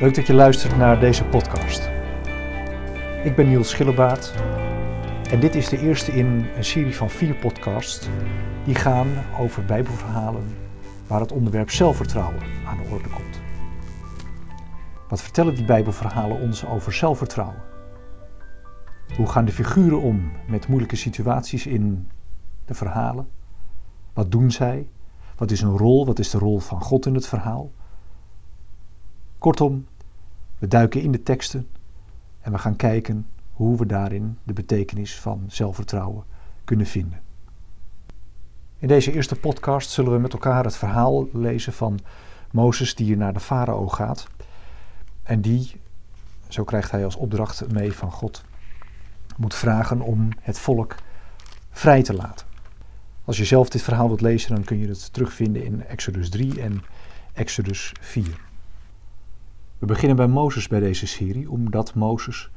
Leuk dat je luistert naar deze podcast. Ik ben Niels Schillebaard en dit is de eerste in een serie van vier podcasts die gaan over Bijbelverhalen waar het onderwerp zelfvertrouwen aan de orde komt. Wat vertellen die Bijbelverhalen ons over zelfvertrouwen? Hoe gaan de figuren om met moeilijke situaties in de verhalen? Wat doen zij? Wat is hun rol? Wat is de rol van God in het verhaal? Kortom, we duiken in de teksten en we gaan kijken hoe we daarin de betekenis van zelfvertrouwen kunnen vinden. In deze eerste podcast zullen we met elkaar het verhaal lezen van Mozes die naar de farao gaat. En die, zo krijgt hij als opdracht mee van God, moet vragen om het volk vrij te laten. Als je zelf dit verhaal wilt lezen, dan kun je het terugvinden in Exodus 3 en Exodus 4. We beginnen bij Mozes bij deze serie, omdat Mozes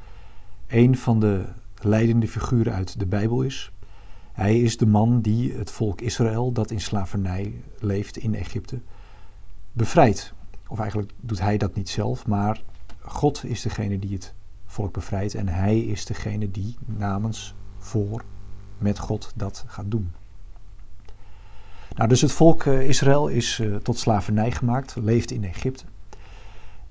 een van de leidende figuren uit de Bijbel is. Hij is de man die het volk Israël, dat in slavernij leeft in Egypte, bevrijdt. Of eigenlijk doet hij dat niet zelf, maar God is degene die het volk bevrijdt en hij is degene die namens voor met God dat gaat doen. Nou, dus het volk eh, Israël is uh, tot slavernij gemaakt, leeft in Egypte.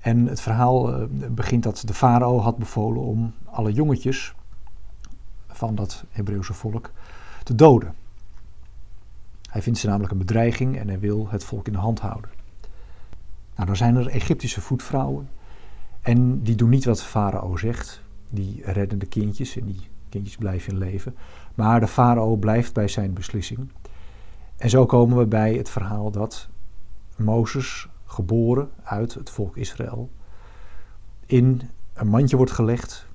En het verhaal uh, begint dat de farao had bevolen om alle jongetjes van dat Hebreeuwse volk te doden. Hij vindt ze namelijk een bedreiging en hij wil het volk in de hand houden. Nou, dan zijn er Egyptische voetvrouwen en die doen niet wat de farao zegt. Die redden de kindjes en die kindjes blijven in leven. Maar de farao blijft bij zijn beslissing. En zo komen we bij het verhaal dat Mozes, geboren uit het volk Israël, in een mandje wordt gelegd,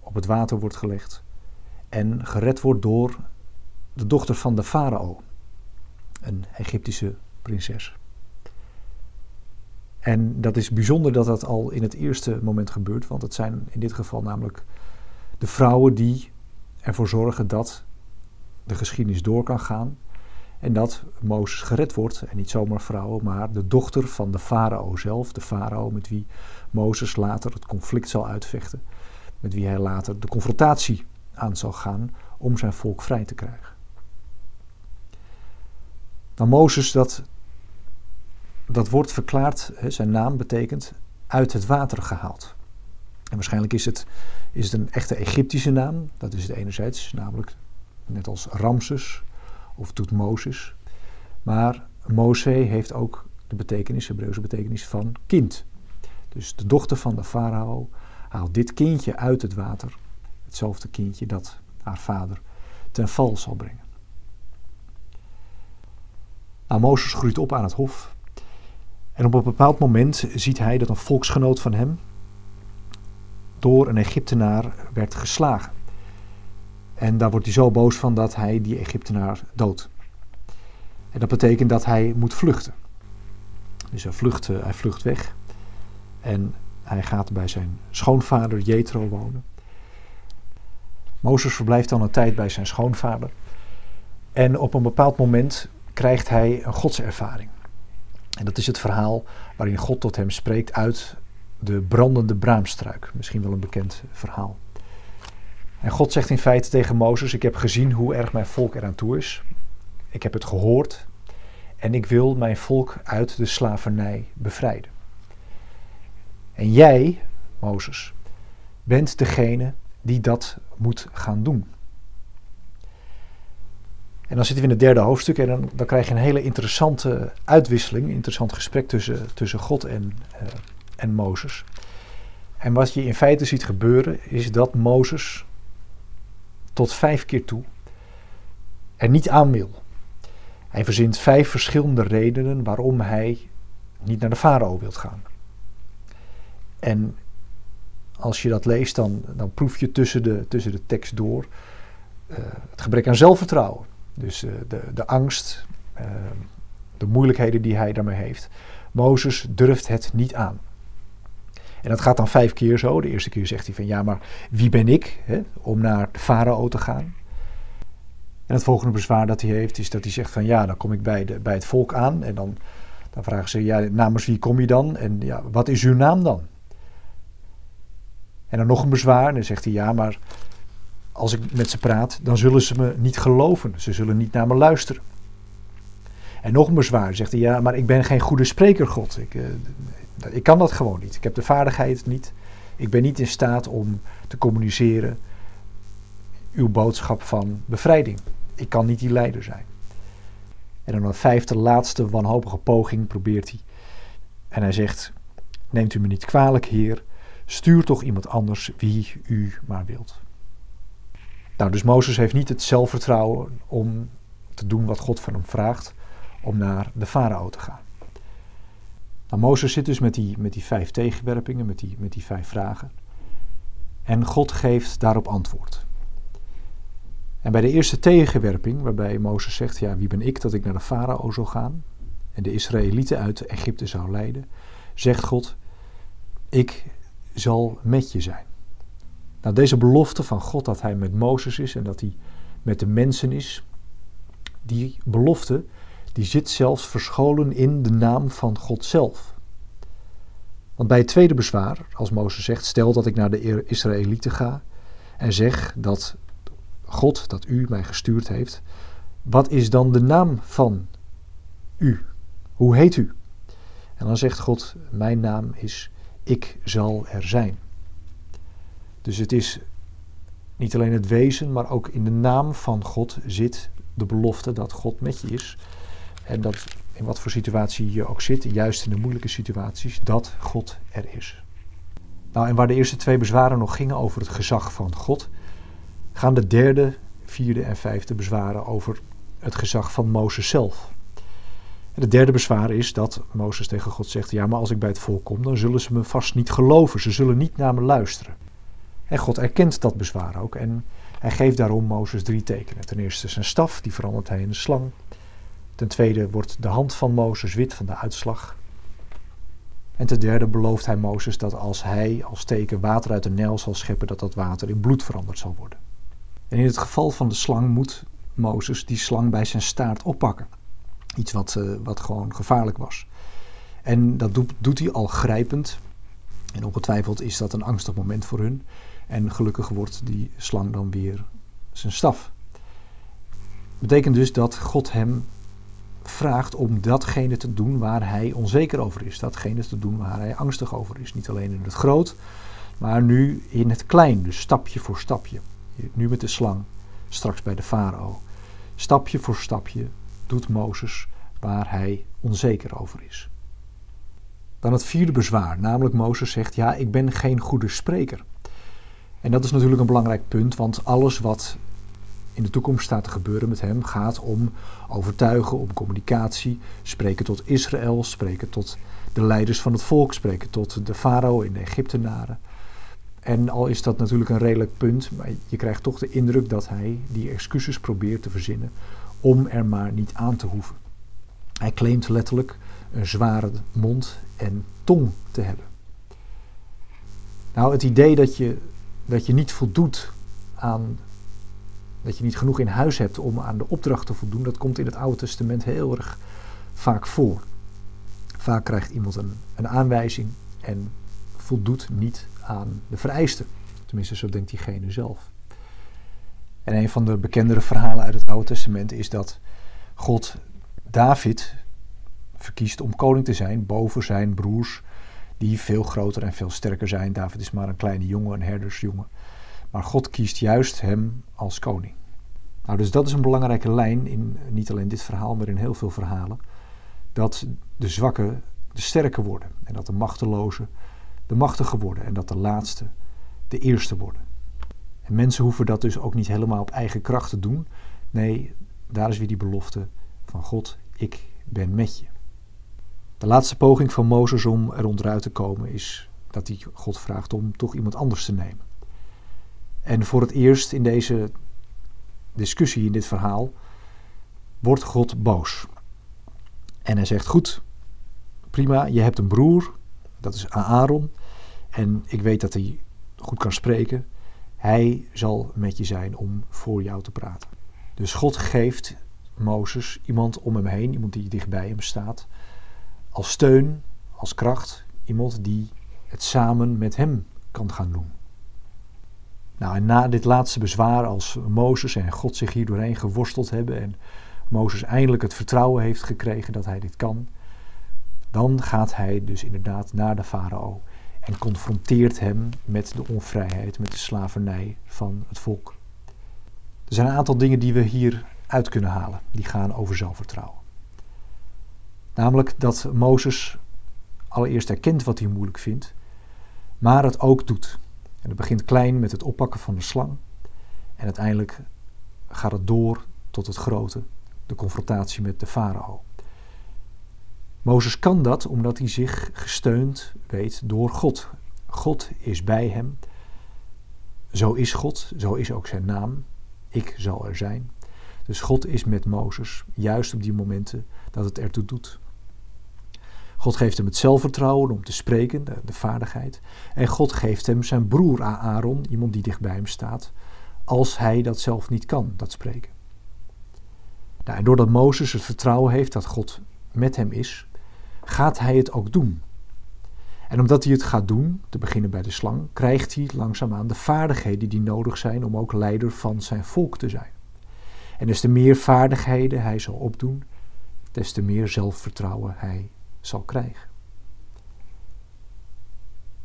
op het water wordt gelegd en gered wordt door de dochter van de farao, een Egyptische prinses. En dat is bijzonder dat dat al in het eerste moment gebeurt, want het zijn in dit geval namelijk de vrouwen die ervoor zorgen dat de geschiedenis door kan gaan en dat Mozes gered wordt. En niet zomaar vrouwen, maar de dochter van de farao zelf. De farao met wie Mozes later het conflict zal uitvechten. Met wie hij later de confrontatie aan zal gaan om zijn volk vrij te krijgen. Nou, Mozes, dat, dat wordt verklaard, hè, zijn naam betekent uit het water gehaald. En waarschijnlijk is het, is het een echte Egyptische naam. Dat is het enerzijds, namelijk net als Ramses of doet Mozes. Maar Mose heeft ook de betekenis, Hebreeuwse betekenis van kind. Dus de dochter van de farao haalt dit kindje uit het water. Hetzelfde kindje dat haar vader ten val zal brengen. Nou, Mozes groeit op aan het hof. En op een bepaald moment ziet hij dat een volksgenoot van hem door een Egyptenaar werd geslagen. En daar wordt hij zo boos van dat hij die Egyptenaar doodt. En dat betekent dat hij moet vluchten. Dus hij vlucht, eh, hij vlucht weg. En hij gaat bij zijn schoonvader Jethro wonen. Mozes verblijft dan een tijd bij zijn schoonvader. En op een bepaald moment krijgt hij een godservaring. En dat is het verhaal waarin God tot hem spreekt uit de brandende braamstruik. Misschien wel een bekend verhaal. En God zegt in feite tegen Mozes: Ik heb gezien hoe erg mijn volk eraan toe is. Ik heb het gehoord. En ik wil mijn volk uit de slavernij bevrijden. En jij, Mozes, bent degene die dat moet gaan doen. En dan zitten we in het derde hoofdstuk en dan, dan krijg je een hele interessante uitwisseling, een interessant gesprek tussen, tussen God en, uh, en Mozes. En wat je in feite ziet gebeuren is dat Mozes tot vijf keer toe er niet aan wil. Hij verzint vijf verschillende redenen waarom hij niet naar de farao wilt gaan. En als je dat leest, dan, dan proef je tussen de, tussen de tekst door uh, het gebrek aan zelfvertrouwen. Dus uh, de, de angst, uh, de moeilijkheden die hij daarmee heeft. Mozes durft het niet aan. En dat gaat dan vijf keer zo. De eerste keer zegt hij van ja, maar wie ben ik hè, om naar de farao te gaan? En het volgende bezwaar dat hij heeft is dat hij zegt van ja, dan kom ik bij, de, bij het volk aan. En dan, dan vragen ze ja, namens wie kom je dan? En ja, wat is uw naam dan? En dan nog een bezwaar. Dan zegt hij, ja, maar als ik met ze praat, dan zullen ze me niet geloven. Ze zullen niet naar me luisteren. En nog een bezwaar. Zegt hij, ja, maar ik ben geen goede spreker, God. Ik, uh, ik kan dat gewoon niet. Ik heb de vaardigheid niet. Ik ben niet in staat om te communiceren uw boodschap van bevrijding. Ik kan niet die leider zijn. En dan een vijfde, laatste wanhopige poging probeert hij. En hij zegt: Neemt u me niet kwalijk, Heer. Stuur toch iemand anders wie u maar wilt. Nou, dus Mozes heeft niet het zelfvertrouwen om te doen wat God van hem vraagt, om naar de farao te gaan. Nou, Mozes zit dus met die, met die vijf tegenwerpingen, met die, met die vijf vragen. En God geeft daarop antwoord. En bij de eerste tegenwerping, waarbij Mozes zegt: Ja, wie ben ik dat ik naar de farao zou gaan en de Israëlieten uit Egypte zou leiden, zegt God: Ik zal met je zijn. Nou, deze belofte van God dat hij met Mozes is en dat hij met de mensen is, die belofte die zit zelfs verscholen in de naam van God zelf. Want bij het tweede bezwaar, als Mozes zegt: Stel dat ik naar de Israëlieten ga en zeg dat God, dat u mij gestuurd heeft, wat is dan de naam van u? Hoe heet u? En dan zegt God: Mijn naam is Ik zal er zijn. Dus het is niet alleen het wezen, maar ook in de naam van God zit de belofte dat God met je is. En dat in wat voor situatie je ook zit, juist in de moeilijke situaties, dat God er is. Nou, en waar de eerste twee bezwaren nog gingen over het gezag van God, gaan de derde, vierde en vijfde bezwaren over het gezag van Mozes zelf. En de derde bezwaar is dat Mozes tegen God zegt: Ja, maar als ik bij het volk kom, dan zullen ze me vast niet geloven. Ze zullen niet naar me luisteren. En God erkent dat bezwaar ook. En hij geeft daarom Mozes drie tekenen. Ten eerste zijn staf, die verandert hij in een slang. Ten tweede wordt de hand van Mozes wit van de uitslag. En ten derde belooft hij Mozes dat als hij als teken water uit de Nijl zal scheppen, dat dat water in bloed veranderd zal worden. En in het geval van de slang moet Mozes die slang bij zijn staart oppakken. Iets wat, uh, wat gewoon gevaarlijk was. En dat doet, doet hij al grijpend. En ongetwijfeld is dat een angstig moment voor hun. En gelukkig wordt die slang dan weer zijn staf. Betekent dus dat God hem vraagt om datgene te doen waar hij onzeker over is. Datgene te doen waar hij angstig over is. Niet alleen in het groot, maar nu in het klein. Dus stapje voor stapje. Nu met de slang, straks bij de farao. Stapje voor stapje doet Mozes waar hij onzeker over is. Dan het vierde bezwaar, namelijk Mozes zegt: Ja, ik ben geen goede spreker. En dat is natuurlijk een belangrijk punt, want alles wat in de toekomst staat te gebeuren met hem gaat om overtuigen, om communicatie, spreken tot Israël, spreken tot de leiders van het volk, spreken tot de farao in de Egyptenaren. En al is dat natuurlijk een redelijk punt, maar je krijgt toch de indruk dat hij die excuses probeert te verzinnen om er maar niet aan te hoeven. Hij claimt letterlijk een zware mond en tong te hebben. Nou, het idee dat je, dat je niet voldoet aan dat je niet genoeg in huis hebt om aan de opdracht te voldoen, dat komt in het Oude Testament heel erg vaak voor. Vaak krijgt iemand een, een aanwijzing en voldoet niet aan de vereisten. Tenminste, zo denkt diegene zelf. En een van de bekendere verhalen uit het Oude Testament is dat God David verkiest om koning te zijn boven zijn broers, die veel groter en veel sterker zijn. David is maar een kleine jongen, een herdersjongen. Maar God kiest juist hem als koning. Nou, dus dat is een belangrijke lijn in niet alleen dit verhaal, maar in heel veel verhalen. Dat de zwakken de sterke worden en dat de machtelozen de machtige worden en dat de laatste de eerste worden. En mensen hoeven dat dus ook niet helemaal op eigen kracht te doen. Nee, daar is weer die belofte van God, ik ben met je. De laatste poging van Mozes om er onderuit te komen is dat hij God vraagt om toch iemand anders te nemen. En voor het eerst in deze discussie, in dit verhaal, wordt God boos. En hij zegt: Goed, prima, je hebt een broer, dat is Aaron. En ik weet dat hij goed kan spreken. Hij zal met je zijn om voor jou te praten. Dus God geeft Mozes iemand om hem heen, iemand die dichtbij hem staat, als steun, als kracht, iemand die het samen met hem kan gaan doen. Nou, en na dit laatste bezwaar, als Mozes en God zich hier doorheen geworsteld hebben en Mozes eindelijk het vertrouwen heeft gekregen dat hij dit kan, dan gaat hij dus inderdaad naar de farao en confronteert hem met de onvrijheid, met de slavernij van het volk. Er zijn een aantal dingen die we hier uit kunnen halen, die gaan over zelfvertrouwen. Namelijk dat Mozes allereerst erkent wat hij moeilijk vindt, maar het ook doet. En het begint klein met het oppakken van de slang. En uiteindelijk gaat het door tot het grote, de confrontatie met de farao. Mozes kan dat omdat hij zich gesteund weet door God. God is bij hem. Zo is God, zo is ook zijn naam. Ik zal er zijn. Dus God is met Mozes, juist op die momenten dat het ertoe doet. God geeft hem het zelfvertrouwen om te spreken, de, vaardigheid. En God geeft hem zijn broer Aaron, iemand die dicht bij hem staat, als hij dat zelf niet kan, dat spreken. Nou, en doordat Mozes het vertrouwen heeft dat God met hem is, gaat hij het ook doen. En omdat hij het gaat doen, te beginnen bij de slang, krijgt hij langzaamaan de vaardigheden die nodig zijn om ook leider van zijn volk te zijn. En des te meer vaardigheden hij zal opdoen, des te meer zelfvertrouwen hij zal krijgen.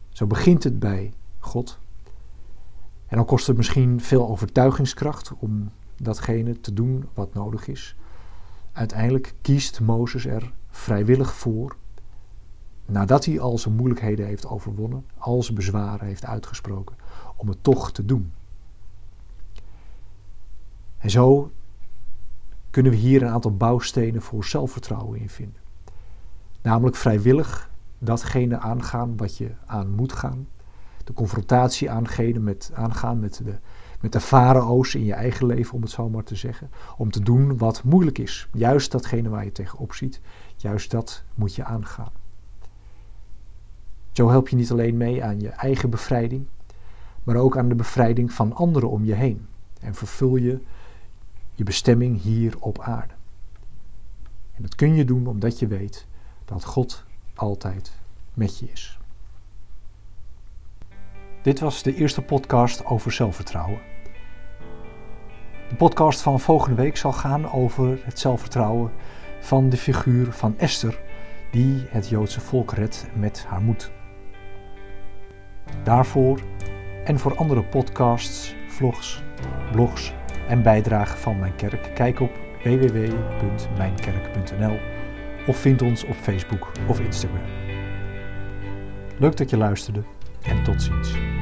Zo begint het bij God. En dan kost het misschien veel overtuigingskracht om datgene te doen wat nodig is. Uiteindelijk kiest Mozes er vrijwillig voor, nadat hij al zijn moeilijkheden heeft overwonnen, al zijn bezwaren heeft uitgesproken, om het toch te doen. En zo kunnen we hier een aantal bouwstenen voor zelfvertrouwen in vinden. Namelijk vrijwillig datgene aangaan wat je aan moet gaan. De confrontatie aangehen met, aangaan met de, met de farao's in je eigen leven, om het zo maar te zeggen. Om te doen wat moeilijk is. Juist datgene waar je tegenop ziet, juist dat moet je aangaan. Zo help je niet alleen mee aan je eigen bevrijding, maar ook aan de bevrijding van anderen om je heen. En vervul je je bestemming hier op aarde. En dat kun je doen omdat je weet dat God altijd met je is. Dit was de eerste podcast over zelfvertrouwen. De podcast van volgende week zal gaan over het zelfvertrouwen van de figuur van Esther, die het Joodse volk redt met haar moed. Daarvoor en voor andere podcasts, vlogs, blogs en bijdragen van mijn kerk, kijk op www.mijnkerk.nl of vind ons op Facebook of Instagram. Leuk dat je luisterde en tot ziens.